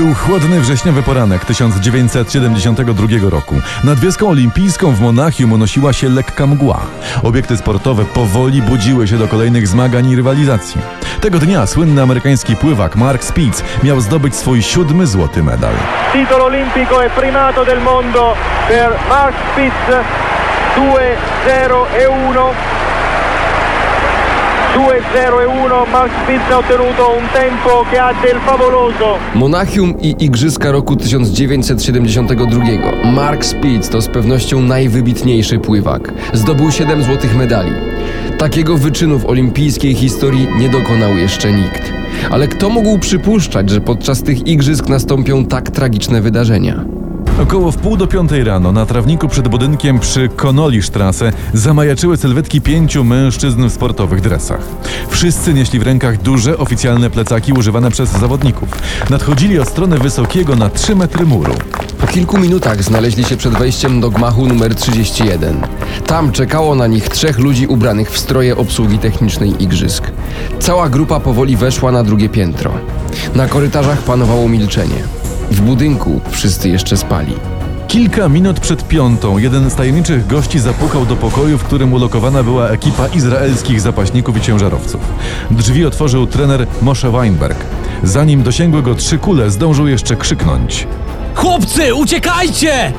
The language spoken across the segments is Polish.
Był chłodny wrześniowy poranek 1972 roku. Nad wioską olimpijską w Monachium unosiła się lekka mgła. Obiekty sportowe powoli budziły się do kolejnych zmagań i rywalizacji. Tego dnia słynny amerykański pływak Mark Spitz miał zdobyć swój siódmy złoty medal. Titolo olimpico e primato del mondo per Mark Spitz 2-0-1 2-0-1 Mark Spitz ha ottenuto un tempo che ha del favoloso Monachium i Igrzyska roku 1972. Mark Spitz to z pewnością najwybitniejszy pływak. Zdobył 7 złotych medali. Takiego wyczynu w olimpijskiej historii nie dokonał jeszcze nikt. Ale kto mógł przypuszczać, że podczas tych igrzysk nastąpią tak tragiczne wydarzenia? Około wpół do piątej rano na trawniku przed budynkiem przy Konolisztrasse zamajaczyły sylwetki pięciu mężczyzn w sportowych dresach. Wszyscy nieśli w rękach duże oficjalne plecaki używane przez zawodników. Nadchodzili od strony wysokiego na 3 metry muru. Po kilku minutach znaleźli się przed wejściem do gmachu numer 31. Tam czekało na nich trzech ludzi ubranych w stroje obsługi technicznej igrzysk. Cała grupa powoli weszła na drugie piętro. Na korytarzach panowało milczenie. W budynku wszyscy jeszcze spali. Kilka minut przed piątą jeden z tajemniczych gości zapukał do pokoju, w którym ulokowana była ekipa izraelskich zapaśników i ciężarowców. Drzwi otworzył trener Moshe Weinberg. Zanim dosięgły go trzy kule, zdążył jeszcze krzyknąć. Chłopcy, uciekajcie!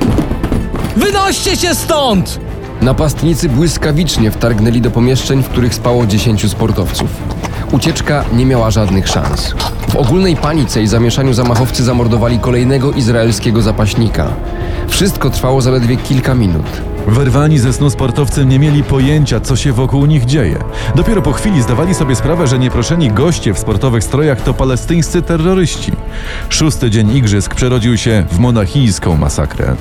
Wynoście się stąd! Napastnicy błyskawicznie wtargnęli do pomieszczeń, w których spało 10 sportowców. Ucieczka nie miała żadnych szans. W ogólnej panice i zamieszaniu zamachowcy zamordowali kolejnego izraelskiego zapaśnika. Wszystko trwało zaledwie kilka minut. Wyrwani ze snu sportowcy nie mieli pojęcia, co się wokół nich dzieje. Dopiero po chwili zdawali sobie sprawę, że nieproszeni goście w sportowych strojach to palestyńscy terroryści. Szósty dzień igrzysk przerodził się w monachijską masakrę.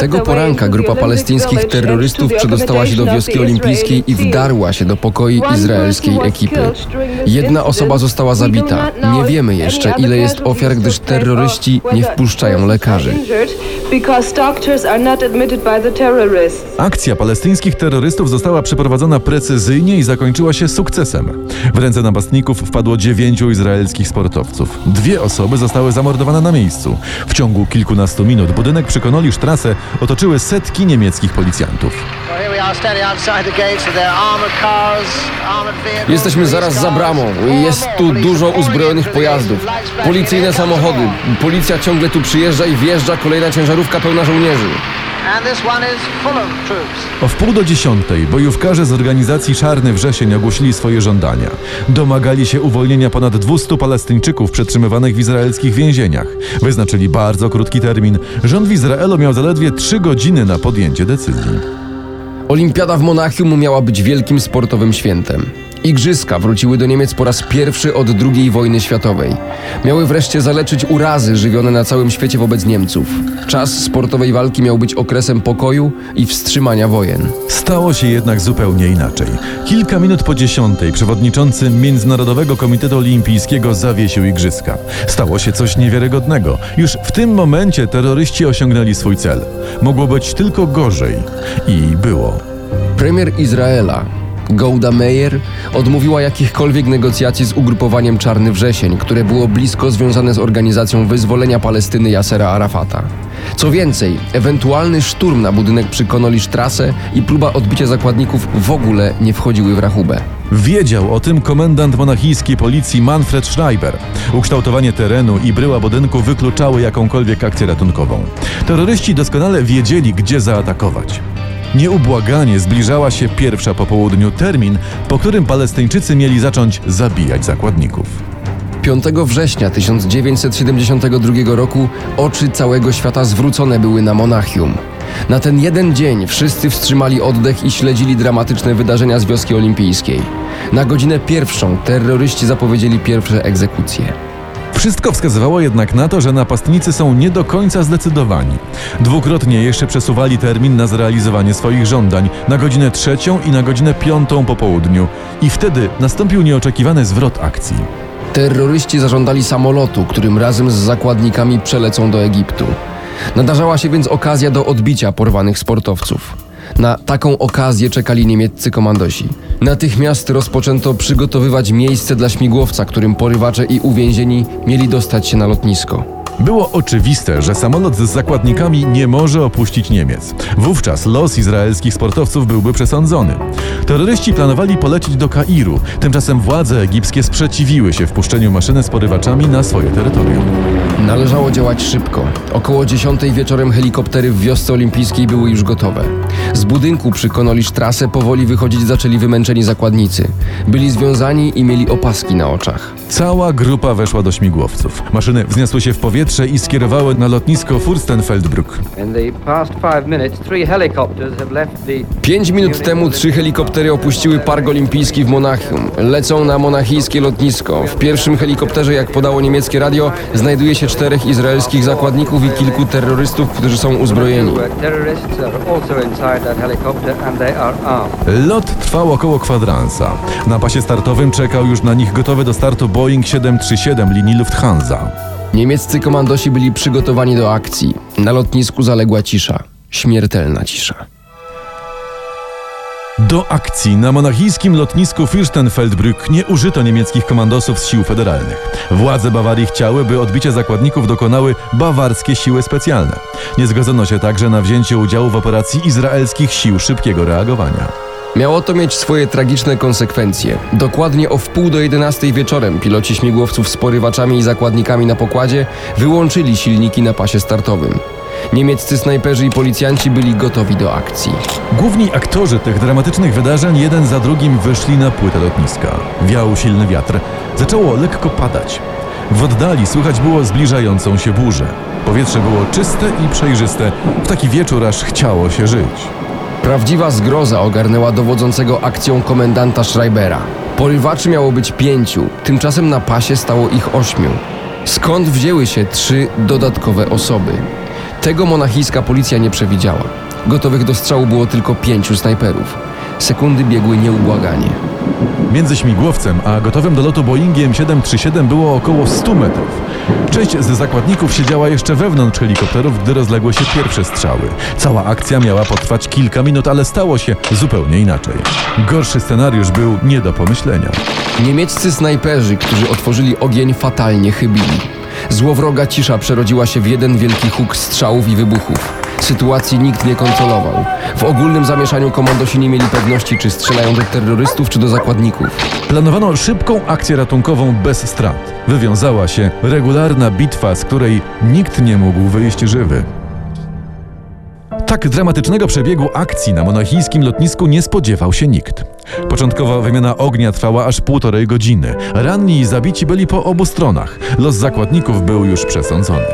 Tego poranka grupa palestyńskich terrorystów przedostała się do wioski olimpijskiej i wdarła się do pokoi izraelskiej ekipy. Jedna osoba została zabita. Nie wiemy jeszcze, ile jest ofiar, gdyż terroryści nie wpuszczają lekarzy. Akcja palestyńskich terrorystów została przeprowadzona precyzyjnie i zakończyła się sukcesem. W ręce napastników wpadło dziewięciu izraelskich sportowców. Dwie osoby zostały zamordowane na miejscu. W ciągu kilkunastu minut budynek przy Konoli Strasse otoczyły setki niemieckich policjantów. Well, here we are standing outside the gates of their armored cars, armored vehicles. Jesteśmy zaraz za bramą. Jest tu dużo uzbrojonych pojazdów. Policyjne samochody. Policja ciągle tu przyjeżdża i wjeżdża kolejna ciężarówka pełna żołnierzy. O wpół do dziesiątej bojówkarze z organizacji Czarny Wrzesień ogłosili swoje żądania. Domagali się uwolnienia ponad 200 Palestyńczyków przetrzymywanych w izraelskich więzieniach. Wyznaczyli bardzo krótki termin. Rząd w Izraelu miał zaledwie trzy godziny na podjęcie decyzji. Olimpiada w Monachium miała być wielkim sportowym świętem. Igrzyska wróciły do Niemiec po raz pierwszy od II wojny światowej. Miały wreszcie zaleczyć urazy żywione na całym świecie wobec Niemców. Czas sportowej walki miał być okresem pokoju i wstrzymania wojen. Stało się jednak zupełnie inaczej. Kilka minut po dziesiątej przewodniczący Międzynarodowego Komitetu Olimpijskiego zawiesił igrzyska. Stało się coś niewiarygodnego. Już w tym momencie terroryści osiągnęli swój cel. Mogło być tylko gorzej. I było. Premier Izraela, Golda Meir, odmówiła jakichkolwiek negocjacji z ugrupowaniem Czarny Wrzesień, które było blisko związane z organizacją wyzwolenia Palestyny Yasera Arafata. Co więcej, ewentualny szturm na budynek przy Konoli Strasse i próba odbicia zakładników w ogóle nie wchodziły w rachubę. Wiedział o tym komendant monachijskiej policji Manfred Schreiber. Ukształtowanie terenu i bryła budynku wykluczały jakąkolwiek akcję ratunkową. Terroryści doskonale wiedzieli, gdzie zaatakować. Nieubłaganie zbliżała się pierwsza po południu termin, po którym Palestyńczycy mieli zacząć zabijać zakładników. 5 września 1972 roku oczy całego świata zwrócone były na Monachium. Na ten jeden dzień wszyscy wstrzymali oddech i śledzili dramatyczne wydarzenia z wioski olimpijskiej. Na godzinę pierwszą terroryści zapowiedzieli pierwsze egzekucje. Wszystko wskazywało jednak na to, że napastnicy są nie do końca zdecydowani. Dwukrotnie jeszcze przesuwali termin na zrealizowanie swoich żądań na godzinę trzecią i na godzinę piątą po południu. I wtedy nastąpił nieoczekiwany zwrot akcji. Terroryści zażądali samolotu, którym razem z zakładnikami przelecą do Egiptu. Nadarzała się więc okazja do odbicia porwanych sportowców. Na taką okazję czekali niemieccy komandosi. Natychmiast rozpoczęto przygotowywać miejsce dla śmigłowca, którym porywacze i uwięzieni mieli dostać się na lotnisko. Było oczywiste, że samolot z zakładnikami nie może opuścić Niemiec. Wówczas los izraelskich sportowców byłby przesądzony. Terroryści planowali polecieć do Kairu, tymczasem władze egipskie sprzeciwiły się wpuszczeniu maszyny z porywaczami na swoje terytorium. Należało działać szybko. Około 10 wieczorem helikoptery w wiosce olimpijskiej były już gotowe. Z budynku przy Konolisz trasę powoli wychodzić zaczęli wymęczeni zakładnicy. Byli związani i mieli opaski na oczach. Cała grupa weszła do śmigłowców. Maszyny wzniosły się w powietrze i skierowały na lotnisko Furstenfeldbruck. Pięć minut temu trzy helikoptery opuściły park olimpijski w Monachium. Lecą na monachijskie lotnisko. W pierwszym helikopterze, jak podało niemieckie radio, znajduje się czterech izraelskich zakładników i kilku terrorystów, którzy są uzbrojeni. Lot trwał około kwadransa. Na pasie startowym czekał już na nich gotowy do startu Boeing 737 linii Lufthansa. Niemieccy komandosi byli przygotowani do akcji. Na lotnisku zaległa cisza. Śmiertelna cisza. Do akcji na monachijskim lotnisku Fürstenfeldbrück nie użyto niemieckich komandosów z sił federalnych. Władze Bawarii chciały, by odbicie zakładników dokonały bawarskie siły specjalne. Nie zgodzono się także na wzięcie udziału w operacji izraelskich sił szybkiego reagowania. Miało to mieć swoje tragiczne konsekwencje. Dokładnie o wpół do 11 wieczorem piloci śmigłowców z porywaczami i zakładnikami na pokładzie wyłączyli silniki na pasie startowym. Niemieccy snajperzy i policjanci byli gotowi do akcji. Główni aktorzy tych dramatycznych wydarzeń jeden za drugim wyszli na płytę lotniska. Wiał silny wiatr. Zaczęło lekko padać. W oddali słychać było zbliżającą się burzę. Powietrze było czyste i przejrzyste. W taki wieczór aż chciało się żyć. Prawdziwa zgroza ogarnęła dowodzącego akcją komendanta Schreibera. Porywaczy miało być pięciu, tymczasem na pasie stało ich ośmiu. Skąd wzięły się trzy dodatkowe osoby? Tego monachijska policja nie przewidziała. Gotowych do strzału było tylko pięciu snajperów. Sekundy biegły nieubłaganie. Między śmigłowcem a gotowym do lotu Boeingiem 737 było około 100 metrów. Część z zakładników siedziała jeszcze wewnątrz helikopterów, gdy rozległy się pierwsze strzały. Cała akcja miała potrwać kilka minut, ale stało się zupełnie inaczej. Gorszy scenariusz był nie do pomyślenia. Niemieccy snajperzy, którzy otworzyli ogień, fatalnie chybili. Złowroga cisza przerodziła się w jeden wielki huk strzałów i wybuchów. Sytuacji nikt nie kontrolował. W ogólnym zamieszaniu komandosi nie mieli pewności, czy strzelają do terrorystów, czy do zakładników. Planowano szybką akcję ratunkową bez strat. Wywiązała się regularna bitwa, z której nikt nie mógł wyjść żywy. Tak dramatycznego przebiegu akcji na monachijskim lotnisku nie spodziewał się nikt. Początkowa wymiana ognia trwała aż półtorej godziny. Ranni i zabici byli po obu stronach. Los zakładników był już przesądzony.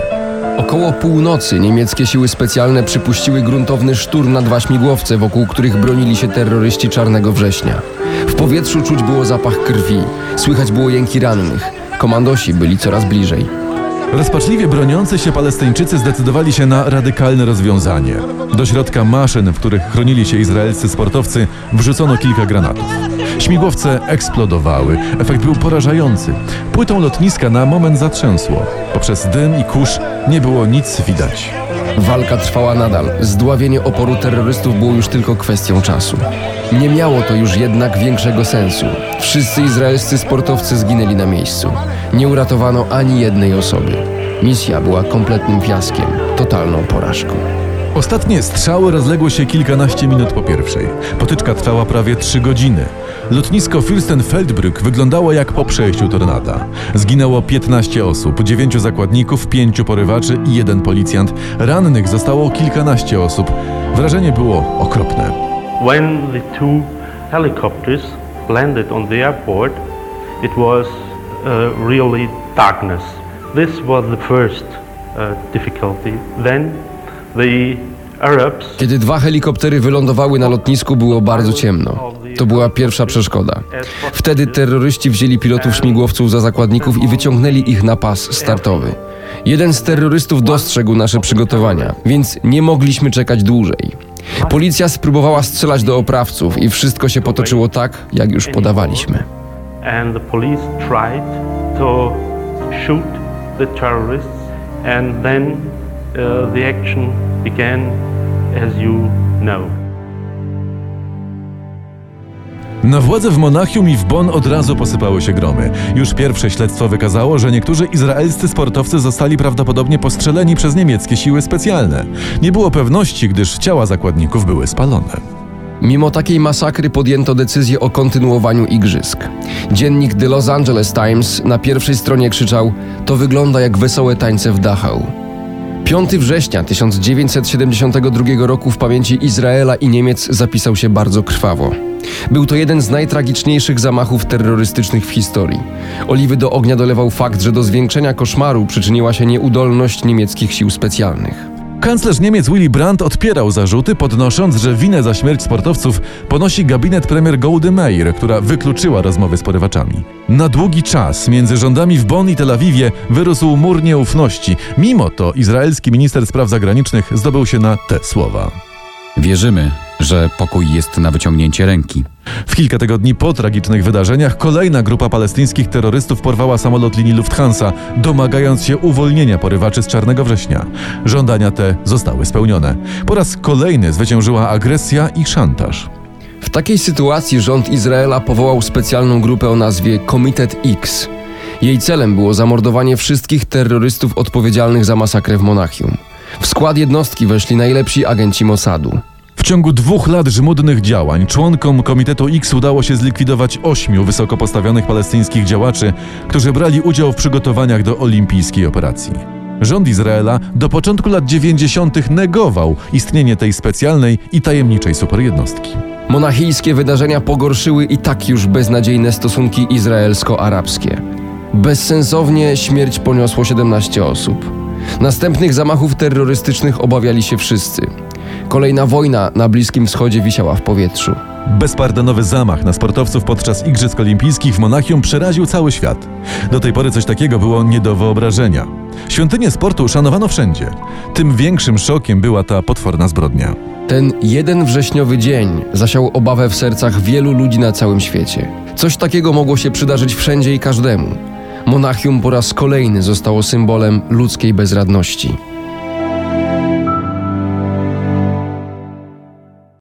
Około północy niemieckie siły specjalne przypuściły gruntowny szturm na dwa śmigłowce, wokół których bronili się terroryści Czarnego Września. W powietrzu czuć było zapach krwi, słychać było jęki rannych. Komandosi byli coraz bliżej. Rozpaczliwie broniący się Palestyńczycy zdecydowali się na radykalne rozwiązanie. Do środka maszyn, w których chronili się izraelscy sportowcy, wrzucono kilka granatów. Śmigłowce eksplodowały. Efekt był porażający. Płytą lotniska na moment zatrzęsło. Poprzez dym i kurz nie było nic widać. Walka trwała nadal. Zdławienie oporu terrorystów było już tylko kwestią czasu. Nie miało to już jednak większego sensu. Wszyscy izraelscy sportowcy zginęli na miejscu. Nie uratowano ani jednej osoby. Misja była kompletnym fiaskiem, totalną porażką. Ostatnie strzały rozległy się kilkanaście minut po pierwszej. Potyczka trwała prawie trzy godziny. Lotnisko Fürstenfeldbrück wyglądało jak po przejściu tornada. Zginęło 15 osób, 9 zakładników, 5 porywaczy i jeden policjant. Rannych zostało kilkanaście osób. Wrażenie było okropne. When the two helicopters landed on the airport, it was uh, really darkness. This was the first uh, difficulty. Then the Arabs Kiedy dwa helikoptery wylądowały na lotnisku, było bardzo ciemno. To była pierwsza przeszkoda. Wtedy terroryści wzięli pilotów śmigłowców za zakładników i wyciągnęli ich na pas startowy. Jeden z terrorystów dostrzegł nasze przygotowania, więc nie mogliśmy czekać dłużej. Policja spróbowała strzelać do oprawców i wszystko się potoczyło tak, jak już podawaliśmy. and the police tried to shoot the terrorists, and then uh, the action began as you know. Na władzę w Monachium i w Bonn od razu posypały się gromy. Już pierwsze śledztwo wykazało, że niektórzy izraelscy sportowcy zostali prawdopodobnie postrzeleni przez niemieckie siły specjalne. Nie było pewności, gdyż ciała zakładników były spalone. Mimo takiej masakry podjęto decyzję o kontynuowaniu igrzysk. Dziennik The Los Angeles Times na pierwszej stronie krzyczał: To wygląda jak wesołe tańce w Dachau. 5 września 1972 roku w pamięci Izraela i Niemiec zapisał się bardzo krwawo. Był to jeden z najtragiczniejszych zamachów terrorystycznych w historii. Oliwy do ognia dolewał fakt, że do zwiększenia koszmaru przyczyniła się nieudolność niemieckich sił specjalnych. Kanclerz Niemiec Willy Brandt odpierał zarzuty, podnosząc, że winę za śmierć sportowców ponosi gabinet premier Goldy Meir, która wykluczyła rozmowy z porywaczami. Na długi czas między rządami w Bonn i Tel Awiwie wyrósł mur nieufności. Mimo to izraelski minister spraw zagranicznych zdobył się na te słowa. Wierzymy, że pokój jest na wyciągnięcie ręki. W kilka tygodni po tragicznych wydarzeniach kolejna grupa palestyńskich terrorystów porwała samolot linii Lufthansa, domagając się uwolnienia porywaczy z Czarnego Września. Żądania te zostały spełnione. Po raz kolejny zwyciężyła agresja i szantaż. W takiej sytuacji rząd Izraela powołał specjalną grupę o nazwie Komitet X. Jej celem było zamordowanie wszystkich terrorystów odpowiedzialnych za masakrę w Monachium. W skład jednostki weszli najlepsi agenci Mossadu. W ciągu dwóch lat żmudnych działań członkom Komitetu X udało się zlikwidować ośmiu wysoko postawionych palestyńskich działaczy, którzy brali udział w przygotowaniach do olimpijskiej operacji. Rząd Izraela do początku lat 90. negował istnienie tej specjalnej i tajemniczej superjednostki. Monachijskie wydarzenia pogorszyły i tak już beznadziejne stosunki izraelsko-arabskie. Bezsensownie śmierć poniosło 17 osób. Następnych zamachów terrorystycznych obawiali się wszyscy. Kolejna wojna na Bliskim Wschodzie wisiała w powietrzu. Bezpardonowy zamach na sportowców podczas Igrzysk Olimpijskich w Monachium przeraził cały świat. Do tej pory coś takiego było nie do wyobrażenia. Świątynię sportu szanowano wszędzie. Tym większym szokiem była ta potworna zbrodnia. Ten jeden wrześniowy dzień zasiał obawę w sercach wielu ludzi na całym świecie. Coś takiego mogło się przydarzyć wszędzie i każdemu. Monachium po raz kolejny zostało symbolem ludzkiej bezradności.